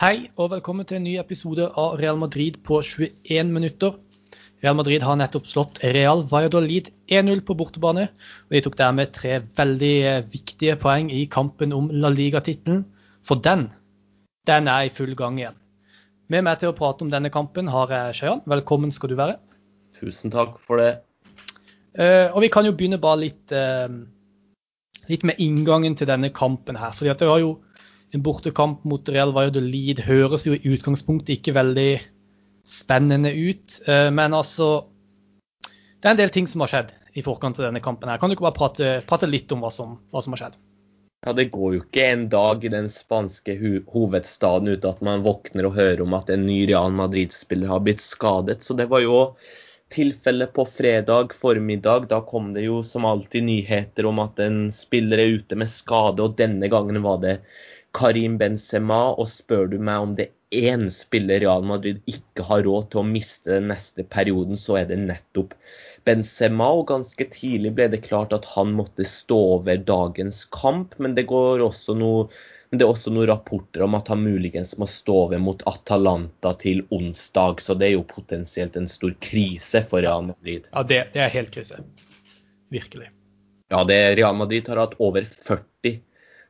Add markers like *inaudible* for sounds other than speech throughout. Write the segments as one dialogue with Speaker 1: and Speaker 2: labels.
Speaker 1: Hei og velkommen til en ny episode av Real Madrid på 21 minutter. Real Madrid har nettopp slått Real Valladolid 1-0 på bortebane. og De tok dermed tre veldig eh, viktige poeng i kampen om La Liga-tittelen. For den, den er i full gang igjen. Med meg til å prate om denne kampen har jeg Shayan. Velkommen skal du være.
Speaker 2: Tusen takk for det.
Speaker 1: Uh, og vi kan jo begynne bare litt, uh, litt med inngangen til denne kampen her. fordi at det var jo en bortekamp mot Real Valladolid høres jo i utgangspunktet ikke veldig spennende ut. Eh, men altså Det er en del ting som har skjedd i forkant av denne kampen. her. Kan du ikke bare prate, prate litt om hva som, hva som, har skjedd?
Speaker 2: Ja, Det går jo ikke en dag i den spanske hovedstaden uten at man våkner og hører om at en ny Real Madrid-spiller har blitt skadet. Så det var jo tilfellet på fredag formiddag. Da kom det jo som alltid nyheter om at en spiller er ute med skade, og denne gangen var det Karim Benzema, og spør du meg om det én spiller Real Madrid ikke har råd til å miste den neste perioden, så er det nettopp Benzema. Og ganske tidlig ble det klart at han måtte stå over dagens kamp, men det, noe, det er også noen rapporter om at han muligens må stå over mot Atalanta til onsdag, så det er jo potensielt en stor krise for Real Madrid.
Speaker 1: Ja, det, det er helt krise. Virkelig.
Speaker 2: Ja, det, Real Madrid har hatt over 40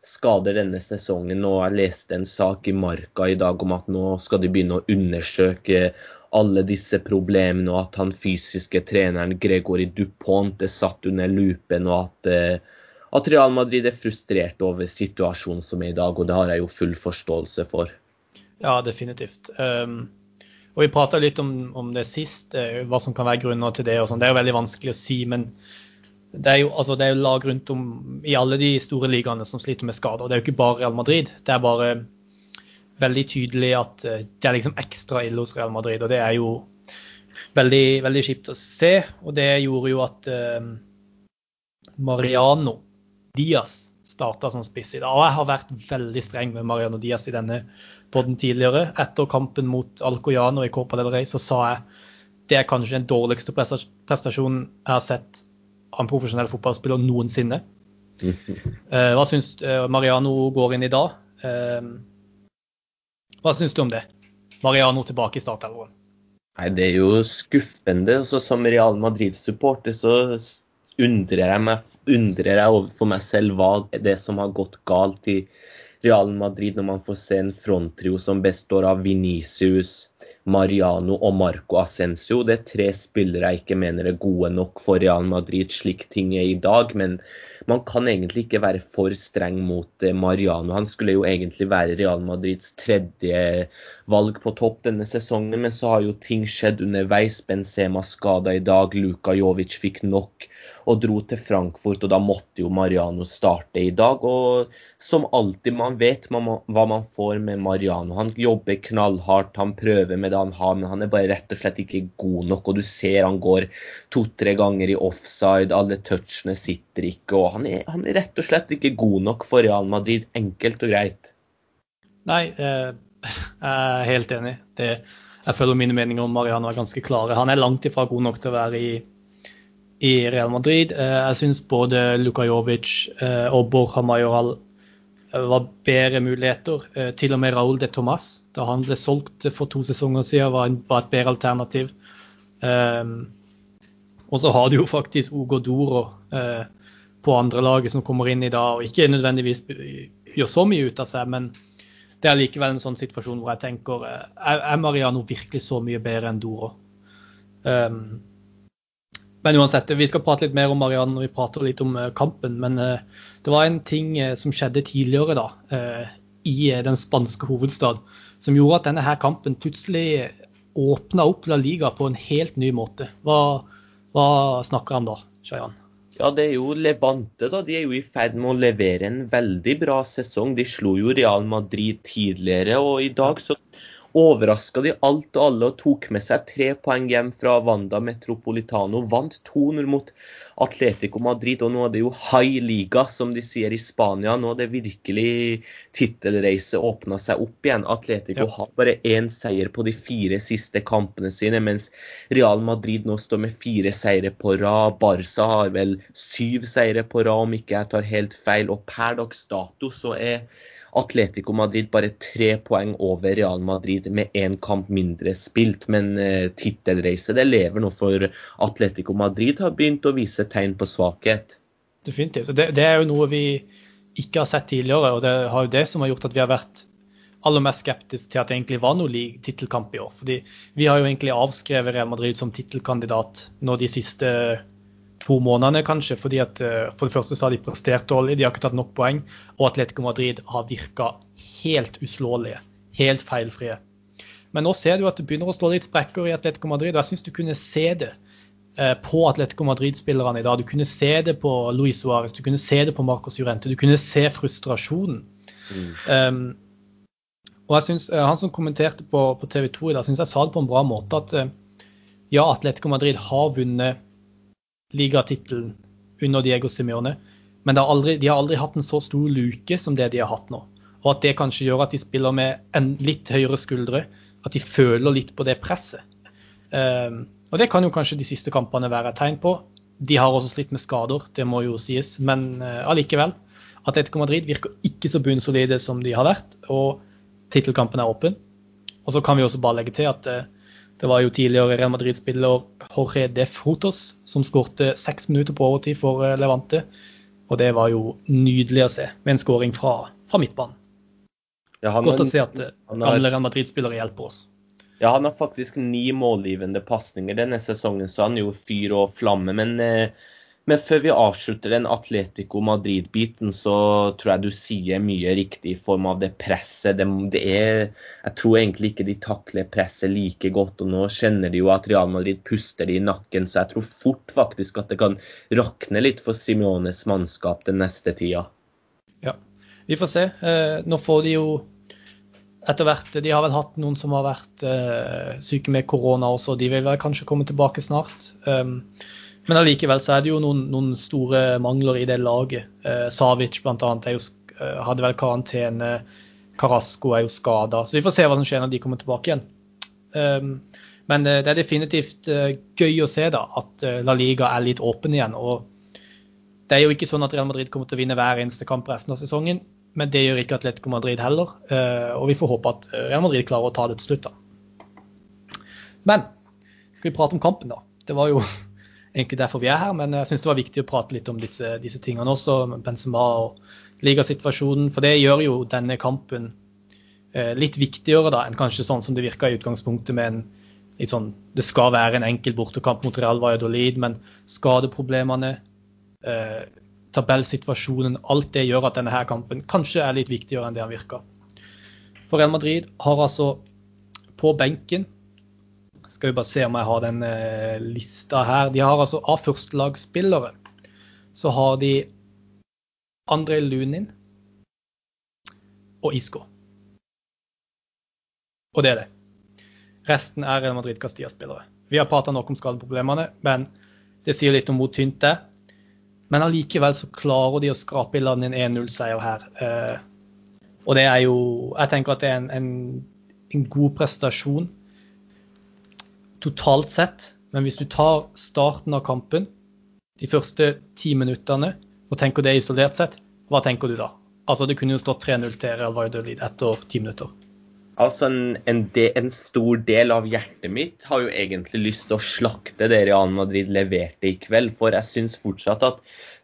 Speaker 2: skader denne sesongen. og Jeg leste en sak i Marka i dag om at nå skal de begynne å undersøke alle disse problemene, og at han fysiske treneren Gregory Dupont er satt under lupen, og at, eh, at Real Madrid er frustrert over situasjonen som er i dag. og Det har jeg jo full forståelse for.
Speaker 1: Ja, definitivt. Um, og Vi prata litt om, om, det sist, eh, hva som kan være grunner til det. og sånn. Det er jo veldig vanskelig å si. men det er, jo, altså, det er jo lag rundt om i alle de store ligaene som sliter med skader. Det er jo ikke bare Real Madrid. Det er bare veldig tydelig at eh, det er liksom ekstra ille hos Real Madrid. Og det er jo veldig, veldig kjipt å se. Og det gjorde jo at uh, Mariano Diaz starta som spiss i dag. Og jeg har vært veldig streng med Mariano Diaz i denne podden tidligere. Etter kampen mot Alcoyano i Copa del Rey så sa jeg det er kanskje den dårligste prestasjonen jeg har sett av en profesjonell fotballspiller noensinne. Uh, *laughs* hva syns uh, Mariano går inn i dag? Uh, hva syns du om det? Mariano tilbake i startelveren.
Speaker 2: Nei, Det er jo skuffende. Også som Real Madrid-supporter så undrer jeg, meg, undrer jeg overfor meg selv hva det er som har gått galt i Real Madrid når man får se en fronttrio som består av Venicius, Mariano og Marco Ascencio. Det er tre spillere jeg ikke mener er gode nok for Real Madrid slik ting er i dag. Men man kan egentlig ikke være for streng mot eh, Mariano. Han skulle jo egentlig være Real Madrids tredje valg på topp denne sesongen, men så har jo ting skjedd underveis. Benzema skada i dag, Luka Jovic fikk nok og dro til Frankfurt, og da måtte jo Mariano starte i dag. Og som alltid, man vet hva man får med Mariano. Han jobber knallhardt, han prøver med det han har, men han er bare rett og slett ikke god nok. Og du ser han går to-tre ganger i offside, alle touchene sitter ikke. og han er, han er, rett og slett ikke god nok for Real Madrid, enkelt og greit.
Speaker 1: Nei, eh, *laughs* jeg er helt enig. Det, jeg føler mine meninger om Mariano er ganske klare. Han er langt ifra god nok til å være i, i Real Madrid. Eh, jeg syns både Luka Jovic eh, og Borja Majoral var bedre muligheter. Eh, til og med Raúl de Tomas, da han ble solgt for to sesonger siden, var, var et bedre alternativ. Um, og så har du jo faktisk Ugo Doro på andre laget som kommer inn i dag og ikke nødvendigvis gjør så mye ut av seg, men det er likevel en sånn situasjon hvor jeg tenker Er Mariano virkelig så mye bedre enn Doro? Um, men uansett, vi skal prate litt mer om Marianne når vi prater litt om uh, kampen. Men uh, det var en ting uh, som skjedde tidligere da, i den spanske hovedstad, som gjorde at denne her kampen plutselig åpna opp La Liga på en helt ny måte. Hva, hva snakker han da, Shayan?
Speaker 2: Ja, det er jo Levante. da. De er jo i ferd med å levere en veldig bra sesong. De slo jo Real Madrid tidligere, og i dag så overraska de alt og alle og tok med seg tre poeng hjem fra Wanda Metropolitano. Vant 2-0 mot Atletico Madrid, og nå er det jo high liga, som de sier i Spania. Nå er det virkelig tittelreise åpna seg opp igjen. Atletico ja. har bare én seier på de fire siste kampene sine, mens Real Madrid nå står med fire seire på rad. Barca har vel syv seire på rad, om ikke jeg tar helt feil. Og per dags dato så er Atletico Madrid bare tre poeng over Real Madrid med én kamp mindre spilt. Men eh, tittelracet det lever nå for Atletico Madrid har begynt å vise tegn på svakhet.
Speaker 1: Definitivt. Det, det, er jo noe vi ikke har sett tidligere, og det har jo det som har gjort at vi har vært aller mest skeptiske til at det egentlig var noe tittelkamp i år. Fordi vi har jo egentlig avskrevet Real Madrid som tittelkandidat nå de siste to månedene, kanskje. fordi at eh, For det første så har de prestert dårlig, de har ikke tatt nok poeng. Og Atletico Madrid har virka helt uslåelige. Helt feilfrie. Men nå ser du at det begynner å slå litt sprekker i Atletico Madrid. og Jeg syns du kunne se det eh, på Atletico Madrid-spillerne i dag. Du kunne se det på Luis Suárez, du kunne se det på Marcos Jurente. Du kunne se frustrasjonen. Mm. Um, og jeg synes, uh, Han som kommenterte på, på TV 2 i dag, syns jeg sa det på en bra måte. At ja, Atletico Madrid har vunnet ligatittelen under Diego Simione. Men har aldri, de har aldri hatt en så stor luke som det de har hatt nå. Og at det kanskje gjør at de spiller med en litt høyere skuldre. At de føler litt på det presset. Um, og det kan jo kanskje de siste kampene være et tegn på. De har også slitt med skader, det må jo sies. Men uh. Atletico Madrid virker ikke så bunnsolide som de har vært. Og tittelkampen er åpen. Og så kan vi også bare legge til at uh, det var jo tidligere Real Madrid-spiller Jorge de Frutos som skårte seks minutter på overtid for eh, Levante. Og det var jo nydelig å se, med en skåring fra, fra midtbanen. Ja, Godt å se at eh, gamle Real Madrid-spillere hjelper oss.
Speaker 2: Ja, han har faktisk ni målgivende pasninger denne sesongen, så han er jo fyr og flamme. Men eh, men før vi avslutter den Atletico Madrid-biten, så tror jeg du sier mye riktig i form av det presset. Det, det er, jeg tror egentlig ikke de takler presset like godt. og Nå kjenner de jo at Real Madrid puster de i nakken, så jeg tror fort faktisk at det kan rakne litt for Simiones mannskap den neste tida.
Speaker 1: Ja, vi får se. Eh, nå får de jo etter hvert De har vel hatt noen som har vært eh, syke med korona også, de vil vel kanskje komme tilbake snart. Um, men allikevel så er det jo noen, noen store mangler i det laget. Eh, Savic bl.a. Eh, hadde vel karantene. Carasco er jo skada. Så vi får se hva som skjer når de kommer tilbake igjen. Um, men det, det er definitivt uh, gøy å se da, at La Liga er litt åpen igjen. og Det er jo ikke sånn at Real Madrid kommer til å vinne hver eneste kamp resten av sesongen. Men det gjør ikke Atletico Madrid heller. Uh, og vi får håpe at Real Madrid klarer å ta det til slutt. da. Men skal vi prate om kampen, da. Det var jo egentlig derfor vi er her. Men jeg syns det var viktig å prate litt om disse, disse tingene også, Benzema og ligasituasjonen. For det gjør jo denne kampen eh, litt viktigere da, enn kanskje sånn som det virka i utgangspunktet med en litt sånn Det skal være en enkel bortekamp mot Real Valladolid, men skadeproblemene, eh, tabellsituasjonen, alt det gjør at denne her kampen kanskje er litt viktigere enn det han virka. For Real Madrid har altså på benken skal vi bare se om jeg har den eh, lista her. De har altså Av førstelagsspillere så har de Andrej Lunin og Isco. Og det er det. Resten er Real Madrid Castilla-spillere. Vi har prata nok om skadeproblemene, men det sier litt om hvor tynt det er. Men allikevel så klarer de å skrape i land en 1-0-seier her. Eh, og det er jo Jeg tenker at det er en, en, en god prestasjon totalt sett. Men hvis du tar starten av kampen, de første ti minuttene, og tenker det isolert sett, hva tenker du da? Altså Det kunne jo stått 3-0 til Real Valladolid etter ti minutter.
Speaker 2: Altså en, en, de, en, stor del av hjertet mitt har jo egentlig lyst til å slakte det Real Madrid leverte i kveld. For jeg syns fortsatt at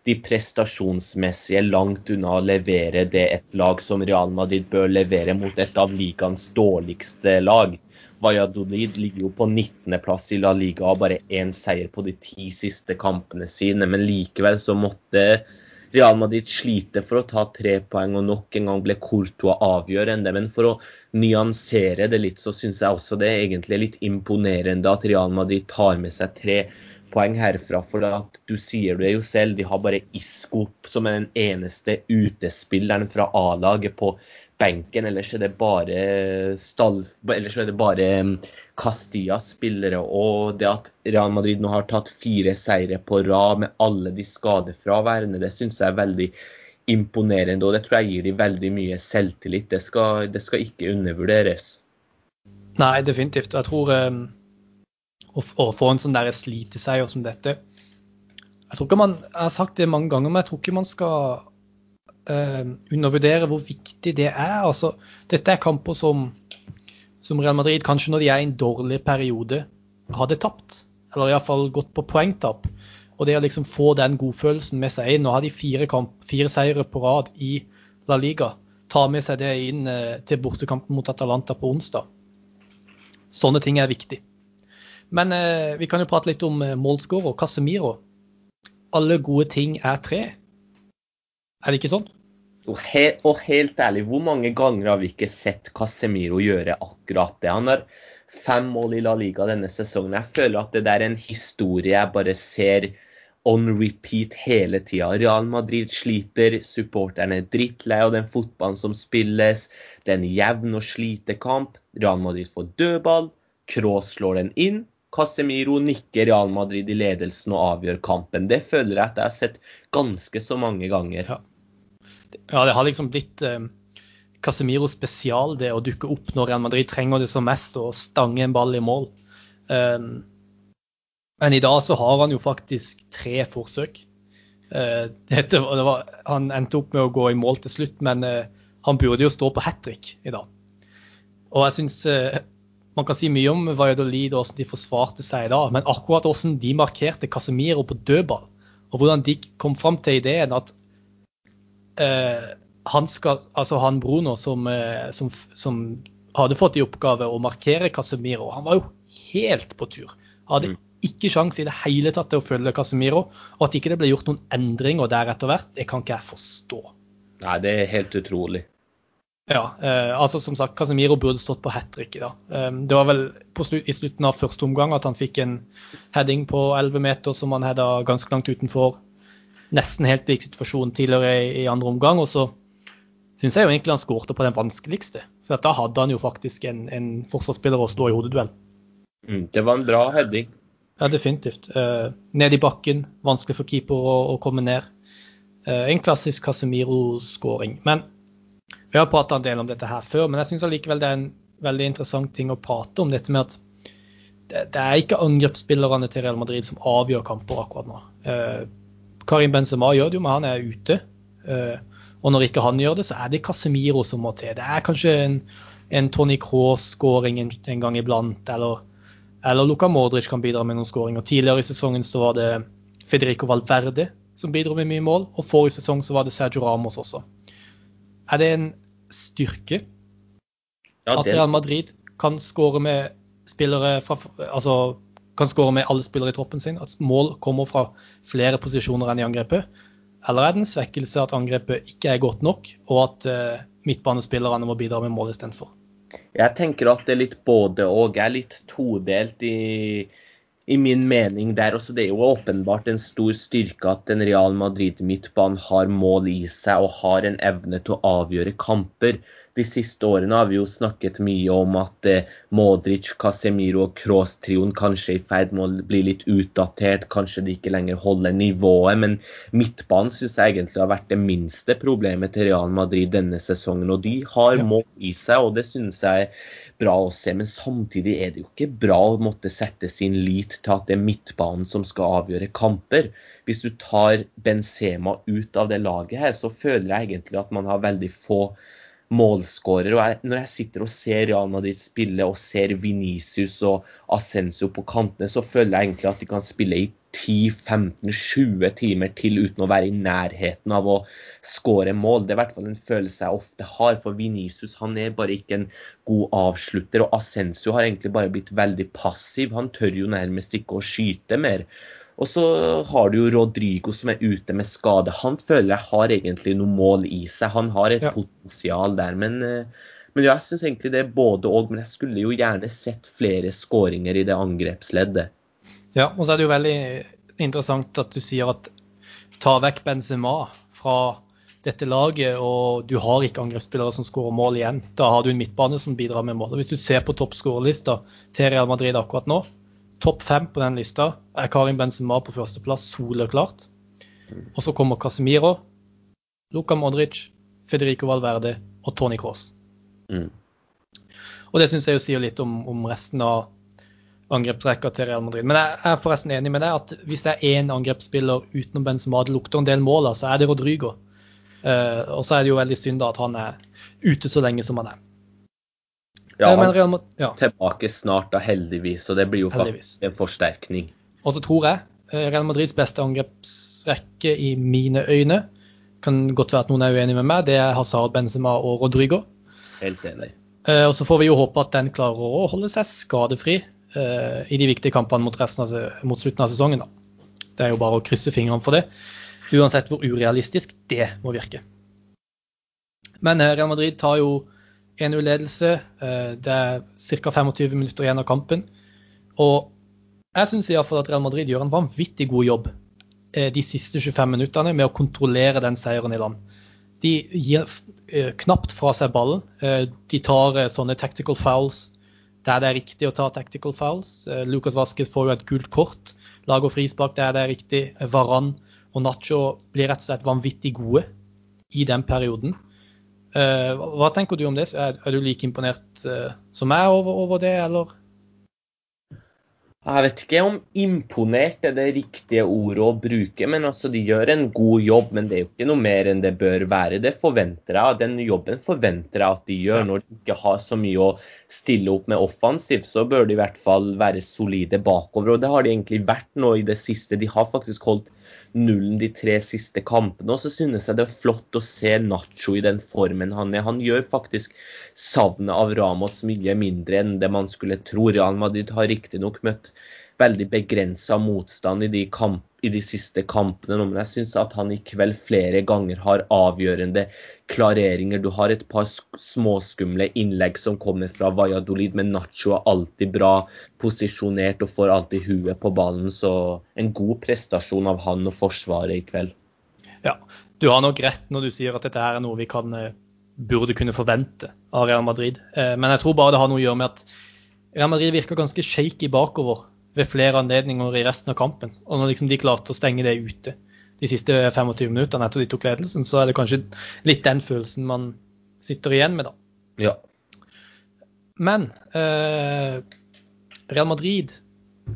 Speaker 2: de prestasjonsmessige langt unna å levere det et lag som Real Madrid bør levere mot et av ligaens dårligste lag. Valladolid ligger jo på 19.-plass i La Liga og bare én seier på de ti siste kampene sine. Men likevel så måtte Real Madrid slite for å ta tre poeng, og nok en gang ble Courtois avgjørende. Men for å nyansere det litt, så syns jeg også det er egentlig litt imponerende at Real Madrid tar med seg tre poeng herfra. For at du sier det jo selv, de har bare Isco som er den eneste utespilleren fra A-laget på benken. Ellers er det bare, stall, ellers er det bare um, Castillas spillere. Og det at Real Madrid nå har tatt fire seire på rad med alle de skadefraværende, det syns jeg er veldig imponerende. Og det tror jeg gir dem veldig mye selvtillit. Det skal, det skal ikke undervurderes.
Speaker 1: Nei, definitivt. Jeg tror um, å, å, få en sånn sliteseier som dette Jeg tror ikke man, jeg har sagt det mange ganger, men jeg tror ikke man skal undervurdere hvor viktig det er. Altså, dette er kamper som, som Real Madrid kanskje når de er i en dårlig periode, hadde tapt. Eller iallfall gått på poengtap. Og det å liksom få den godfølelsen med seg inn Nå har de fire, kamp, fire seire på rad i La Liga. Ta med seg det inn uh, til bortekampen mot Atalanta på onsdag. Sånne ting er viktig. Men eh, vi kan jo prate litt om eh, målskårer Casemiro. Alle gode ting er tre. Er det ikke sånn?
Speaker 2: Og, he og, helt ærlig, hvor mange ganger har vi ikke sett Casemiro gjøre akkurat det? Han har fem mål i La Liga denne sesongen. Jeg føler at det der er en historie jeg bare ser on repeat hele tida. Real Madrid sliter, supporterne er drittlei av den fotballen som spilles. Det er en jevn og slitekamp. Real Madrid får dødball. Cross slår den inn. Casemiro nikker Real Madrid i ledelsen og avgjør kampen. Det føler jeg at jeg har sett ganske så mange ganger.
Speaker 1: Ja, ja det har liksom blitt eh, Casemiro spesial, det å dukke opp når Real Madrid trenger det som mest, og stange en ball i mål. Eh, men i dag så har han jo faktisk tre forsøk. *laughs* Uh, det var, han endte opp med å gå i mål til slutt, men uh, han burde jo stå på hat trick i dag. Og jeg syns uh, man kan si mye om Valladolid og hvordan de forsvarte seg i dag, men akkurat hvordan de markerte Casemiro på dødball, og hvordan de kom fram til ideen at eh, han, skal, altså han Bruno som, eh, som, som, hadde fått i oppgave å markere Casemiro, han var jo helt på tur. Hadde mm. ikke sjanse i det hele tatt til å følge Casemiro. Og at ikke det ble gjort noen endringer der etter hvert, det kan ikke jeg forstå.
Speaker 2: Nei, det er helt utrolig.
Speaker 1: Ja, eh, altså som sagt, Casemiro burde stått på hat trick i dag. Eh, det var vel slut, i slutten av første omgang at han fikk en heading på 11 meter som han hadde ganske langt utenfor. Nesten helt lik situasjon tidligere i, i andre omgang. Og så syns jeg jo egentlig han skårte på den vanskeligste. For da hadde han jo faktisk en, en forsvarsspiller å slå i hodeduell.
Speaker 2: Mm, det var en bra heading.
Speaker 1: Ja, definitivt. Uh, ned i bakken, vanskelig for keeper å, å komme ned. Uh, en klassisk Casemiro-skåring. Men vi har prata en del om dette her før, men jeg syns allikevel det er en veldig interessant ting å prate om. Dette med at det, det er ikke angrepsspillerne til Real Madrid som avgjør kamper akkurat nå. Eh, Karim Benzema gjør det jo, men han er ute. Eh, og når ikke han gjør det, så er det Casemiro som må til. Det er kanskje en, en Tony Cross-skåring en, en, gang iblant, eller, eller Luka Modric kan bidra med noen skåringer. Tidligere i sesongen så var det Federico Valverde som bidro med mye mål, og forrige sesong så var det Sergio Ramos også. Er det en styrke. Ja, at Real Madrid kan skåre med spillere fra, altså, kan skåre med alle spillere i troppen sin. At mål kommer fra flere posisjoner enn i angrepet. Eller er det en svekkelse at angrepet ikke er godt nok, og at uh, midtbanespillerne må bidra med mål istedenfor?
Speaker 2: Jeg tenker at det er litt både og. Jeg er litt todelt i, i min mening der også. Det er jo åpenbart en stor styrke at en Real Madrid-midtbane har mål i seg og har en evne til å avgjøre kamper de siste årene har vi jo snakket mye om at eh, Modric, Casemiro og Cross-trioen kanskje er i ferd med å bli litt utdatert. Kanskje de ikke lenger holder nivået. Men midtbanen syns jeg egentlig har vært det minste problemet til Real Madrid denne sesongen. Og de har mål i seg, og det synes jeg er bra å se. Men samtidig er det jo ikke bra å måtte sette sin lit til at det er midtbanen som skal avgjøre kamper. Hvis du tar Benzema ut av det laget her, så føler jeg egentlig at man har veldig få målskårer. Og jeg, når jeg sitter og ser Real Madrid spille og ser Venicius og Ascenso på kantene, så føler jeg egentlig at de kan spille i 10-15-20 timer til uten å være i nærheten av å skåre mål. Det er i hvert fall en følelse jeg ofte har. For Venicius er bare ikke en god avslutter. Og Ascenso har egentlig bare blitt veldig passiv. Han tør jo nærmest ikke å skyte mer. Og så har du jo Rodrigo som er ute med skade. Han føler jeg har egentlig noe mål i seg. Han har et ja. potensial der. Men, eh, men jeg syns egentlig det er både og. Men jeg skulle jo gjerne sett flere skåringer i det angrepsleddet.
Speaker 1: Ja, og så er det jo veldig interessant at du sier at ta vekk Benzema fra dette laget, og du har ikke angrepsspillere som skårer mål igjen. Da har du en midtbane som bidrar med mål. Og Hvis du ser på toppskårerlista til Real Madrid akkurat nå, Topp fem på den lista er Karin Benzema på førsteplass, soleklart. Og så kommer Casemiro, Luka Modric, Federico Valverde og Tony Cross. Mm. Og det syns jeg jo sier litt om, om resten av angrepsrekka til Real Madrid. Men jeg er forresten enig med deg at hvis det er én angrepsspiller utenom Benzema det lukter en del mål så er det Rodrygo. Uh, og så er det jo veldig synd da at han er ute så lenge som han er.
Speaker 2: Ja,
Speaker 1: Eh,
Speaker 2: han
Speaker 1: Real Madrid, ja,
Speaker 2: er tilbake snart, da, heldigvis. Og det blir jo
Speaker 1: Heldigvis.
Speaker 2: faktisk en forsterkning.
Speaker 1: Og så tror jeg eh, Real Madrids beste angrepsrekke i mine øyne, kan godt være at noen er uenig med meg, det er Hazard, Benzema og Rodrigo.
Speaker 2: Helt enig.
Speaker 1: Eh, og så får vi jo håpe at den klarer å holde seg skadefri eh, i de viktige kampene mot, av, mot slutten av sesongen. Da. Det er jo bare å krysse fingrene for det, uansett hvor urealistisk det må virke. Men eh, Real Madrid tar jo 1-0-ledelse. Eh, det er ca. 25 minutter igjen av kampen. Og jeg syns iallfall at Real Madrid gjør en vanvittig god jobb eh, de siste 25 minuttene med å kontrollere den seieren i land. De gir eh, knapt fra seg ballen. De tar sånne tactical fouls der det er riktig å ta tactical fouls. Lucas Vasquez får jo et gult kort. Lager frispark der det er riktig. Varan og Nacho blir rett og slett vanvittig gode i den perioden. Eh, hva tenker du om det? Er, er du like imponert eh, som meg over, over det, eller?
Speaker 2: Jeg vet ikke om imponert er det riktige ordet å bruke, men altså de gjør en god jobb. Men det er jo ikke noe mer enn det bør være. Det forventer jeg. Den jobben forventer jeg at de gjør. Når de ikke har så mye å stille opp med offensivt, så bør de i hvert fall være solide bakover. Og det har de egentlig vært nå i det siste. De har faktisk holdt nullen de tre siste kampene. Og så synes jeg det er flott å se Nacho i den formen han er. Han gjør faktisk savnet av Ramos mye mindre enn det man skulle tro. Real Madrid har riktignok møtt veldig begrensa motstand i de, kamp, i de siste kampene, nå, men jeg syns at han i kveld flere ganger har avgjørende klareringer. Du har et par småskumle innlegg som kommer fra Valladolid, men Nacho er alltid bra posisjonert og får alltid huet på ballen. Så en god prestasjon av han og Forsvaret i kveld.
Speaker 1: Ja, du har nok rett når du sier at dette her er noe vi kan, eh, burde kunne forvente av Real Madrid. Eh, Men jeg tror bare det har noe å gjøre med at Real Madrid virker ganske shaky bakover ved flere anledninger i resten av kampen. Og når liksom de klarte å stenge det ute de siste 25 minuttene etter de tok ledelsen, så er det kanskje litt den følelsen man sitter igjen med, da.
Speaker 2: Ja.
Speaker 1: Men eh, Real Madrid,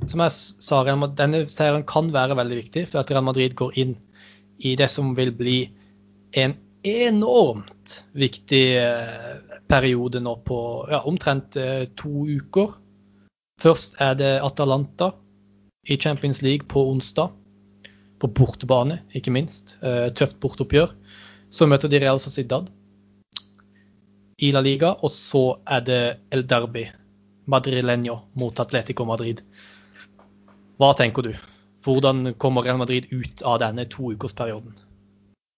Speaker 1: som jeg sa, Real Madrid, denne seieren kan være veldig viktig for at Real Madrid går inn i det som vil bli en enormt viktig eh, periode nå på ja, omtrent eh, to uker. Først er det Atalanta i Champions League på onsdag. På bortebane, ikke minst. Eh, tøft bortoppgjør. Så møter de Real Sociedad i La Liga, og så er det El Derby Madrileño mot Atletico Madrid. Hva tenker du? Hvordan kommer Real Madrid ut av denne toukersperioden?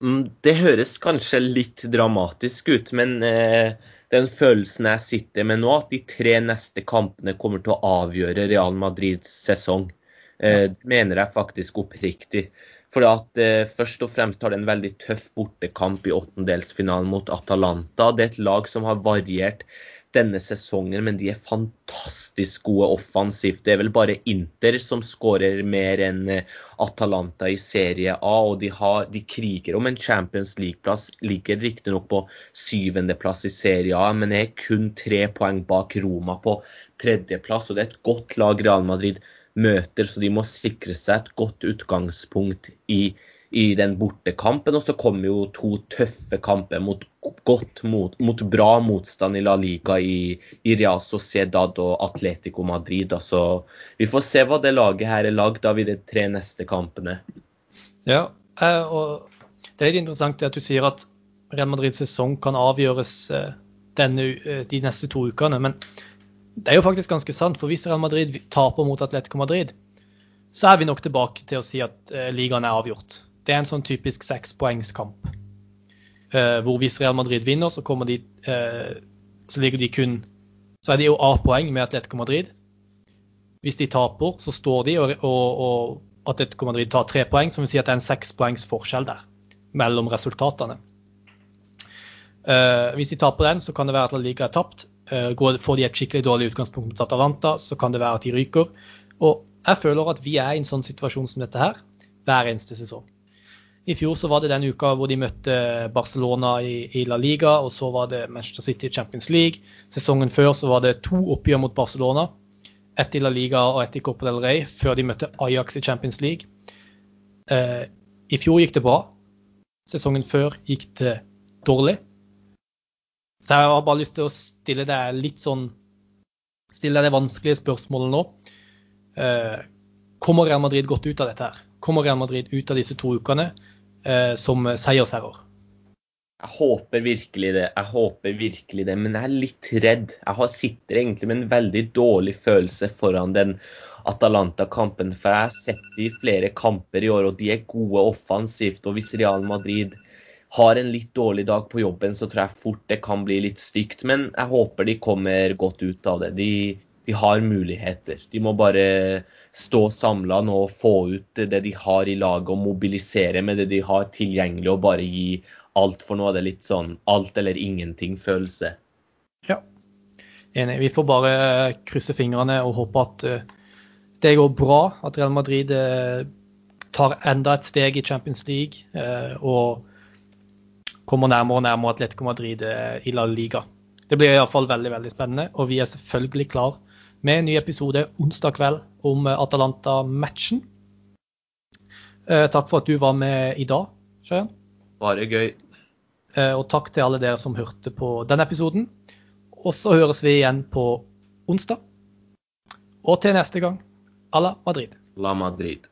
Speaker 2: Mm, Det høres kanskje litt dramatisk ut, men eh, den følelsen jeg sitter med nå, at de tre neste kampene kommer til å avgjøre Real Madrids sesong, eh, mener jeg faktisk oppriktig. For at eh, Først og fremst har det en veldig tøff bortekamp i åttendelsfinalen mot Atalanta. Det er et lag som har variert denne sesongen, men de er fantastisk gode offensivt. Det er vel bare Inter som skårer mer enn eh, Atalanta i Serie A, og de, har, de kriger om en Champions League-plass. Ligger riktignok på syvendeplass i Serie A, men er kun tre poeng bak Roma på tredjeplass. og Det er et godt lag Real Madrid møter, så de må sikre seg et godt utgangspunkt i, i den bortekampen. Og så kommer jo to tøffe kamper mot godt mot, mot bra motstand i La Liga i, i Real Sociedad og Atletico Madrid. Altså, vi får se hva det laget her er lagd av i de tre neste kampene.
Speaker 1: Ja, eh, og det er litt interessant at du sier at Real Madrids sesong kan avgjøres eh, denne, eh, de neste to ukene. Men det er jo faktisk ganske sant, for hvis Real Madrid taper mot Atletico Madrid, så er vi nok tilbake til å si at ligaen er avgjort. Det er en sånn typisk sekspoengskamp. Eh, hvor hvis Real Madrid vinner, så de eh, Så ligger de kun Så er de jo A-poeng med Atletico Madrid. Hvis de taper, så står de, og, og, og Atletico Madrid tar tre poeng, som vil si at det er en sekspoengs forskjell der mellom resultatene. Eh, hvis de taper den, så kan det være at La Liga er tapt. Eh, går, får de et skikkelig dårlig utgangspunkt mot Atalanta, så kan det være at de ryker. Og jeg føler at vi er i en sånn situasjon som dette her hver eneste sesong. I fjor så var det den uka hvor de møtte Barcelona i, i La Liga, og så var det Manchester City i Champions League. Sesongen før så var det to oppgjør mot Barcelona. Ett i La Liga og ett i Copa del Rey, før de møtte Ajax i Champions League. Eh, I fjor gikk det bra. Sesongen før gikk det dårlig. Så jeg har bare lyst til å stille deg litt sånn Stille deg det vanskelige spørsmålet nå. Eh, kommer Real Madrid godt ut av dette her? Kommer Real Madrid ut av disse to ukene eh, som seiersherrer?
Speaker 2: Jeg håper virkelig det. Jeg håper virkelig det, men jeg er litt redd. Jeg sitter egentlig med en veldig dårlig følelse foran den Atalanta-kampen. For jeg har sett de flere kamper i år, og de er gode offensivt. Og hvis Real Madrid har en litt dårlig dag på jobben, så tror jeg fort det kan bli litt stygt. Men jeg håper de kommer godt ut av det. De, de har muligheter. De må bare stå samla nå og få ut det de har i laget, og mobilisere med det de har tilgjengelig, og bare gi alt. For nå er det litt sånn alt eller ingenting-følelse.
Speaker 1: Ja, enig. Vi får bare krysse fingrene og håpe at eh, det går bra. At Real Madrid eh, tar enda et steg i Champions League. Eh, og kommer nærmere og nærmere Atletico Madrid i La Liga. Det blir iallfall veldig veldig spennende, og vi er selvfølgelig klar med en ny episode onsdag kveld om eh, Atalanta-matchen. Eh, takk for at du var med i dag, Sjøen.
Speaker 2: Bare gøy.
Speaker 1: Og takk til alle dere som hørte på denne episoden. Og så høres vi igjen på onsdag. Og til neste gang, à la Madrid.
Speaker 2: La Madrid.